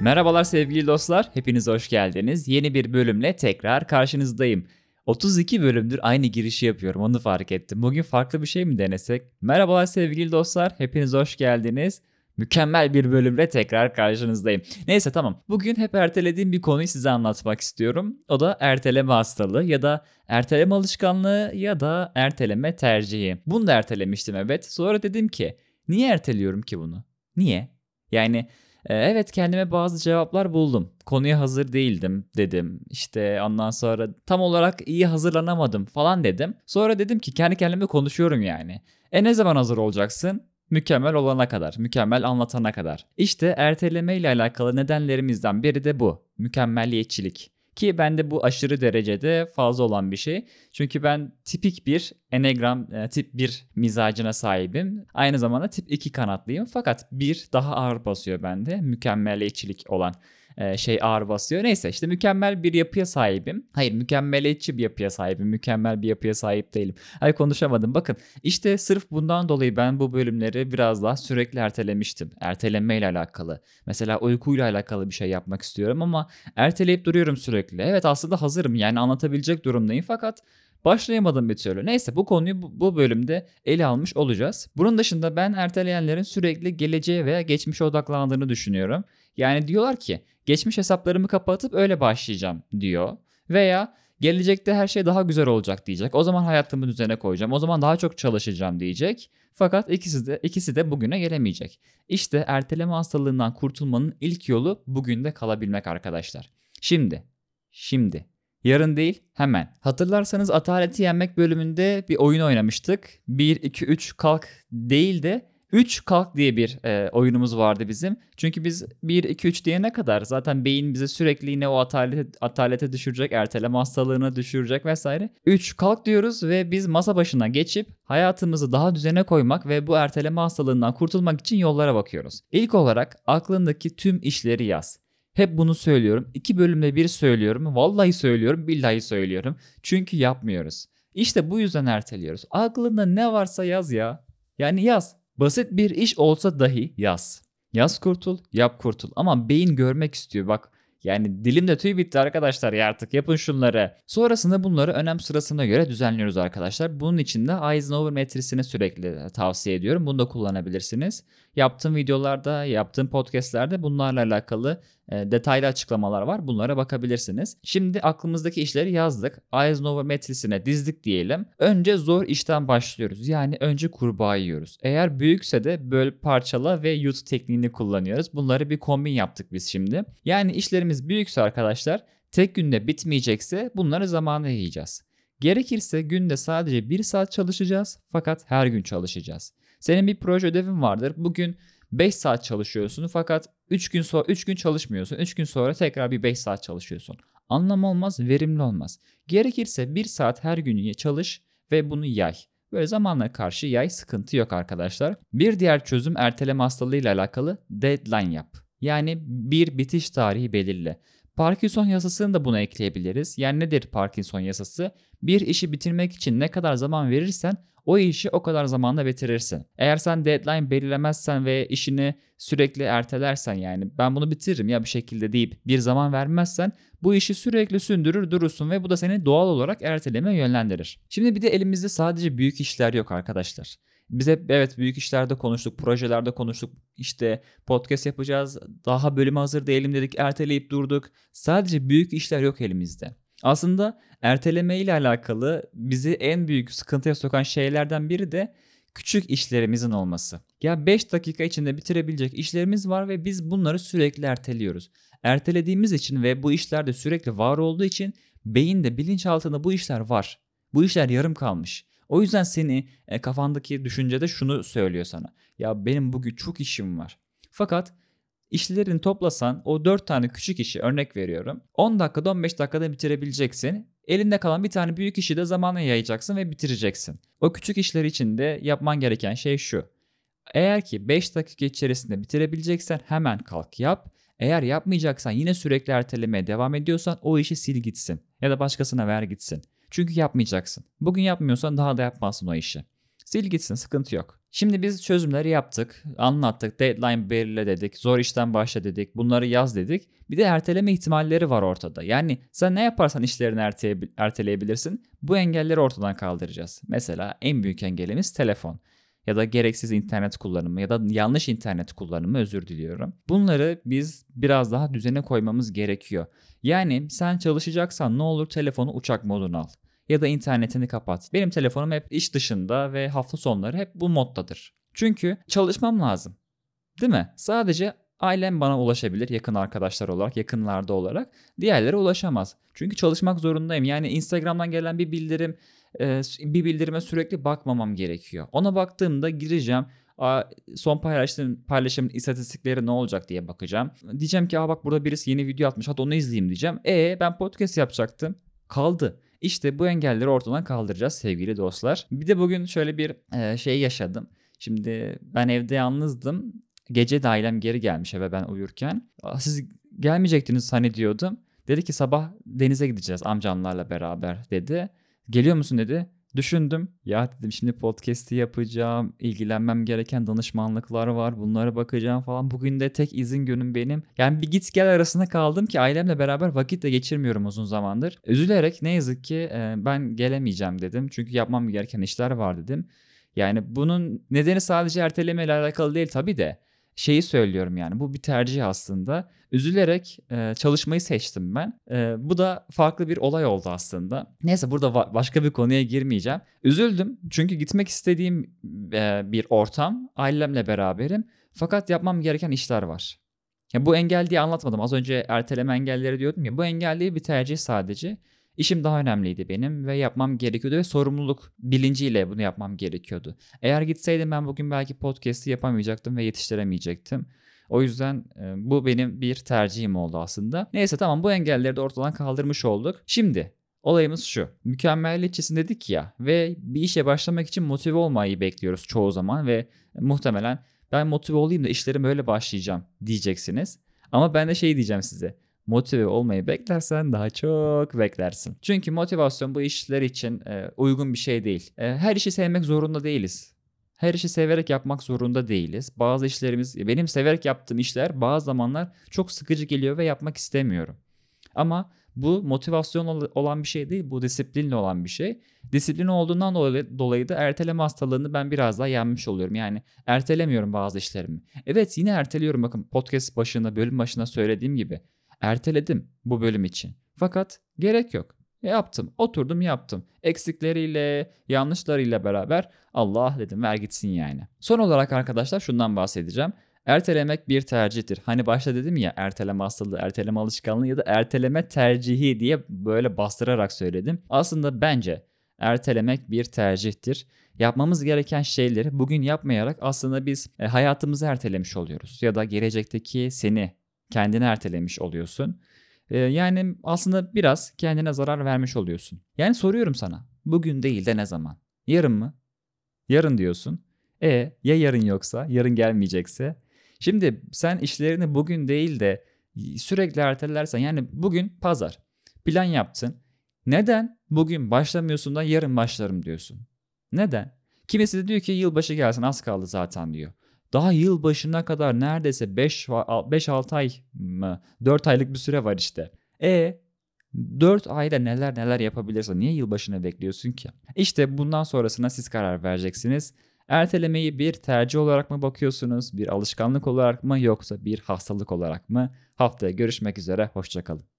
Merhabalar sevgili dostlar, hepiniz hoş geldiniz. Yeni bir bölümle tekrar karşınızdayım. 32 bölümdür aynı girişi yapıyorum onu fark ettim. Bugün farklı bir şey mi denesek? Merhabalar sevgili dostlar, hepiniz hoş geldiniz. Mükemmel bir bölümle tekrar karşınızdayım. Neyse tamam. Bugün hep ertelediğim bir konuyu size anlatmak istiyorum. O da erteleme hastalığı ya da erteleme alışkanlığı ya da erteleme tercihi. Bunu da ertelemiştim evet. Sonra dedim ki niye erteliyorum ki bunu? Niye? Yani evet kendime bazı cevaplar buldum. Konuya hazır değildim dedim. İşte ondan sonra tam olarak iyi hazırlanamadım falan dedim. Sonra dedim ki kendi kendime konuşuyorum yani. E ne zaman hazır olacaksın? Mükemmel olana kadar, mükemmel anlatana kadar. İşte erteleme ile alakalı nedenlerimizden biri de bu. Mükemmelliyetçilik. Ki bende bu aşırı derecede fazla olan bir şey. Çünkü ben tipik bir enegram e, tip 1 mizacına sahibim. Aynı zamanda tip 2 kanatlıyım. Fakat bir daha ağır basıyor bende. Mükemmelliyetçilik olan e, şey ağır basıyor. Neyse işte mükemmel bir yapıya sahibim. Hayır mükemmeliyetçi bir yapıya sahibim. Mükemmel bir yapıya sahip değilim. Ay konuşamadım. Bakın işte sırf bundan dolayı ben bu bölümleri biraz daha sürekli ertelemiştim. Erteleme ile alakalı. Mesela uykuyla alakalı bir şey yapmak istiyorum ama erteleyip duruyorum sürekli. Evet aslında hazırım yani anlatabilecek durumdayım fakat Başlayamadım bir türlü. Neyse bu konuyu bu bölümde ele almış olacağız. Bunun dışında ben erteleyenlerin sürekli geleceğe veya geçmişe odaklandığını düşünüyorum. Yani diyorlar ki geçmiş hesaplarımı kapatıp öyle başlayacağım diyor. Veya gelecekte her şey daha güzel olacak diyecek. O zaman hayatımı düzene koyacağım. O zaman daha çok çalışacağım diyecek. Fakat ikisi de ikisi de bugüne gelemeyecek. İşte erteleme hastalığından kurtulmanın ilk yolu bugün de kalabilmek arkadaşlar. Şimdi, şimdi Yarın değil hemen. Hatırlarsanız Ataleti Yenmek bölümünde bir oyun oynamıştık. 1, 2, 3 kalk değil de 3 kalk diye bir e, oyunumuz vardı bizim. Çünkü biz 1, 2, 3 diyene kadar zaten beyin bize sürekli yine o atalete, atalete düşürecek, erteleme hastalığına düşürecek vesaire. 3 kalk diyoruz ve biz masa başına geçip hayatımızı daha düzene koymak ve bu erteleme hastalığından kurtulmak için yollara bakıyoruz. İlk olarak aklındaki tüm işleri yaz. Hep bunu söylüyorum. İki bölümde bir söylüyorum. Vallahi söylüyorum, billahi söylüyorum. Çünkü yapmıyoruz. İşte bu yüzden erteliyoruz. Aklında ne varsa yaz ya. Yani yaz. Basit bir iş olsa dahi yaz. Yaz kurtul, yap kurtul. Ama beyin görmek istiyor. Bak yani dilimde tüy bitti arkadaşlar ya artık yapın şunları. Sonrasında bunları önem sırasına göre düzenliyoruz arkadaşlar. Bunun için de Eisenhower metrisini sürekli tavsiye ediyorum. Bunu da kullanabilirsiniz. Yaptığım videolarda, yaptığım podcastlerde bunlarla alakalı e, detaylı açıklamalar var. Bunlara bakabilirsiniz. Şimdi aklımızdaki işleri yazdık. Eisenhower metrisine dizdik diyelim. Önce zor işten başlıyoruz. Yani önce kurbağa yiyoruz. Eğer büyükse de böl parçala ve yut tekniğini kullanıyoruz. Bunları bir kombin yaptık biz şimdi. Yani işlerimiz büyükse arkadaşlar tek günde bitmeyecekse bunları zamana yiyeceğiz. Gerekirse günde sadece 1 saat çalışacağız fakat her gün çalışacağız. Senin bir proje ödevin vardır. Bugün 5 saat çalışıyorsun fakat 3 gün sonra 3 gün çalışmıyorsun. 3 gün sonra tekrar bir 5 saat çalışıyorsun. Anlam olmaz, verimli olmaz. Gerekirse 1 saat her gün çalış ve bunu yay. Böyle zamanla karşı yay sıkıntı yok arkadaşlar. Bir diğer çözüm erteleme hastalığıyla alakalı deadline yap. Yani bir bitiş tarihi belirle. Parkinson yasasını da buna ekleyebiliriz. Yani nedir Parkinson yasası? Bir işi bitirmek için ne kadar zaman verirsen o işi o kadar zamanda bitirirsin. Eğer sen deadline belirlemezsen ve işini sürekli ertelersen yani ben bunu bitiririm ya bir şekilde deyip bir zaman vermezsen bu işi sürekli sündürür durursun ve bu da seni doğal olarak erteleme yönlendirir. Şimdi bir de elimizde sadece büyük işler yok arkadaşlar. Biz hep evet büyük işlerde konuştuk, projelerde konuştuk. İşte podcast yapacağız, daha bölüme hazır değilim dedik, erteleyip durduk. Sadece büyük işler yok elimizde. Aslında erteleme ile alakalı bizi en büyük sıkıntıya sokan şeylerden biri de küçük işlerimizin olması. Ya 5 dakika içinde bitirebilecek işlerimiz var ve biz bunları sürekli erteliyoruz. Ertelediğimiz için ve bu işlerde sürekli var olduğu için beyinde bilinçaltında bu işler var. Bu işler yarım kalmış. O yüzden seni e, kafandaki düşüncede şunu söylüyor sana. Ya benim bugün çok işim var. Fakat İşlerini toplasan o 4 tane küçük işi örnek veriyorum. 10 dakikada 15 dakikada bitirebileceksin. Elinde kalan bir tane büyük işi de zamana yayacaksın ve bitireceksin. O küçük işler için de yapman gereken şey şu. Eğer ki 5 dakika içerisinde bitirebileceksen hemen kalk yap. Eğer yapmayacaksan yine sürekli ertelemeye devam ediyorsan o işi sil gitsin ya da başkasına ver gitsin. Çünkü yapmayacaksın. Bugün yapmıyorsan daha da yapmazsın o işi. Sil gitsin sıkıntı yok. Şimdi biz çözümleri yaptık, anlattık, deadline belirle dedik, zor işten başla dedik, bunları yaz dedik. Bir de erteleme ihtimalleri var ortada. Yani sen ne yaparsan işlerini erteleyebilirsin. Bu engelleri ortadan kaldıracağız. Mesela en büyük engelimiz telefon ya da gereksiz internet kullanımı ya da yanlış internet kullanımı özür diliyorum. Bunları biz biraz daha düzene koymamız gerekiyor. Yani sen çalışacaksan ne olur telefonu uçak moduna al ya da internetini kapat. Benim telefonum hep iş dışında ve hafta sonları hep bu moddadır. Çünkü çalışmam lazım. Değil mi? Sadece ailem bana ulaşabilir yakın arkadaşlar olarak, yakınlarda olarak. Diğerleri ulaşamaz. Çünkü çalışmak zorundayım. Yani Instagram'dan gelen bir bildirim bir bildirime sürekli bakmamam gerekiyor. Ona baktığımda gireceğim. son paylaştığım paylaşımın istatistikleri ne olacak diye bakacağım. Diyeceğim ki Aa bak burada birisi yeni video atmış hadi onu izleyeyim diyeceğim. E ben podcast yapacaktım. Kaldı. İşte bu engelleri ortadan kaldıracağız sevgili dostlar. Bir de bugün şöyle bir şey yaşadım. Şimdi ben evde yalnızdım. Gece de ailem geri gelmiş eve ben uyurken. Siz gelmeyecektiniz hani diyordum. Dedi ki sabah denize gideceğiz amcamlarla beraber dedi. Geliyor musun dedi. Düşündüm. Ya dedim şimdi podcast'i yapacağım. ilgilenmem gereken danışmanlıklar var. Bunlara bakacağım falan. Bugün de tek izin günüm benim. Yani bir git gel arasında kaldım ki ailemle beraber vakit de geçirmiyorum uzun zamandır. Üzülerek ne yazık ki ben gelemeyeceğim dedim. Çünkü yapmam gereken işler var dedim. Yani bunun nedeni sadece erteleme ile alakalı değil tabii de şeyi söylüyorum yani bu bir tercih aslında. Üzülerek e, çalışmayı seçtim ben. E, bu da farklı bir olay oldu aslında. Neyse burada va- başka bir konuya girmeyeceğim. Üzüldüm çünkü gitmek istediğim e, bir ortam. Ailemle beraberim. Fakat yapmam gereken işler var. Ya bu engel diye anlatmadım. Az önce erteleme engelleri diyordum ya. Bu engel değil bir tercih sadece. İşim daha önemliydi benim ve yapmam gerekiyordu ve sorumluluk bilinciyle bunu yapmam gerekiyordu. Eğer gitseydim ben bugün belki podcast'i yapamayacaktım ve yetiştiremeyecektim. O yüzden e, bu benim bir tercihim oldu aslında. Neyse tamam bu engelleri de ortadan kaldırmış olduk. Şimdi olayımız şu. Mükemmelliyetçisin dedik ya ve bir işe başlamak için motive olmayı bekliyoruz çoğu zaman ve muhtemelen ben motive olayım da işlerim öyle başlayacağım diyeceksiniz. Ama ben de şey diyeceğim size motive olmayı beklersen daha çok beklersin. Çünkü motivasyon bu işler için e, uygun bir şey değil. E, her işi sevmek zorunda değiliz. Her işi severek yapmak zorunda değiliz. Bazı işlerimiz, benim severek yaptığım işler bazı zamanlar çok sıkıcı geliyor ve yapmak istemiyorum. Ama bu motivasyon olan bir şey değil, bu disiplinli olan bir şey. Disiplin olduğundan dolayı da erteleme hastalığını ben biraz daha yenmiş oluyorum. Yani ertelemiyorum bazı işlerimi. Evet yine erteliyorum bakın podcast başında, bölüm başında söylediğim gibi. Erteledim bu bölüm için. Fakat gerek yok. Yaptım. Oturdum yaptım. Eksikleriyle, yanlışlarıyla beraber Allah dedim ver gitsin yani. Son olarak arkadaşlar şundan bahsedeceğim. Ertelemek bir tercihtir. Hani başta dedim ya erteleme hastalığı, erteleme alışkanlığı ya da erteleme tercihi diye böyle bastırarak söyledim. Aslında bence ertelemek bir tercihtir. Yapmamız gereken şeyleri bugün yapmayarak aslında biz e, hayatımızı ertelemiş oluyoruz. Ya da gelecekteki seni kendini ertelemiş oluyorsun. Ee, yani aslında biraz kendine zarar vermiş oluyorsun. Yani soruyorum sana. Bugün değil de ne zaman? Yarın mı? Yarın diyorsun. E ya yarın yoksa, yarın gelmeyecekse? Şimdi sen işlerini bugün değil de sürekli ertelersen yani bugün pazar. Plan yaptın. Neden bugün başlamıyorsun da yarın başlarım diyorsun? Neden? Kimisi de diyor ki yılbaşı gelsin az kaldı zaten diyor. Daha yıl başına kadar neredeyse 5-6 ay mı 4 aylık bir süre var işte. E 4 ayda neler neler yapabilirsin. Niye yılbaşına bekliyorsun ki? İşte bundan sonrasına siz karar vereceksiniz. Ertelemeyi bir tercih olarak mı bakıyorsunuz? Bir alışkanlık olarak mı yoksa bir hastalık olarak mı? Haftaya görüşmek üzere. Hoşçakalın.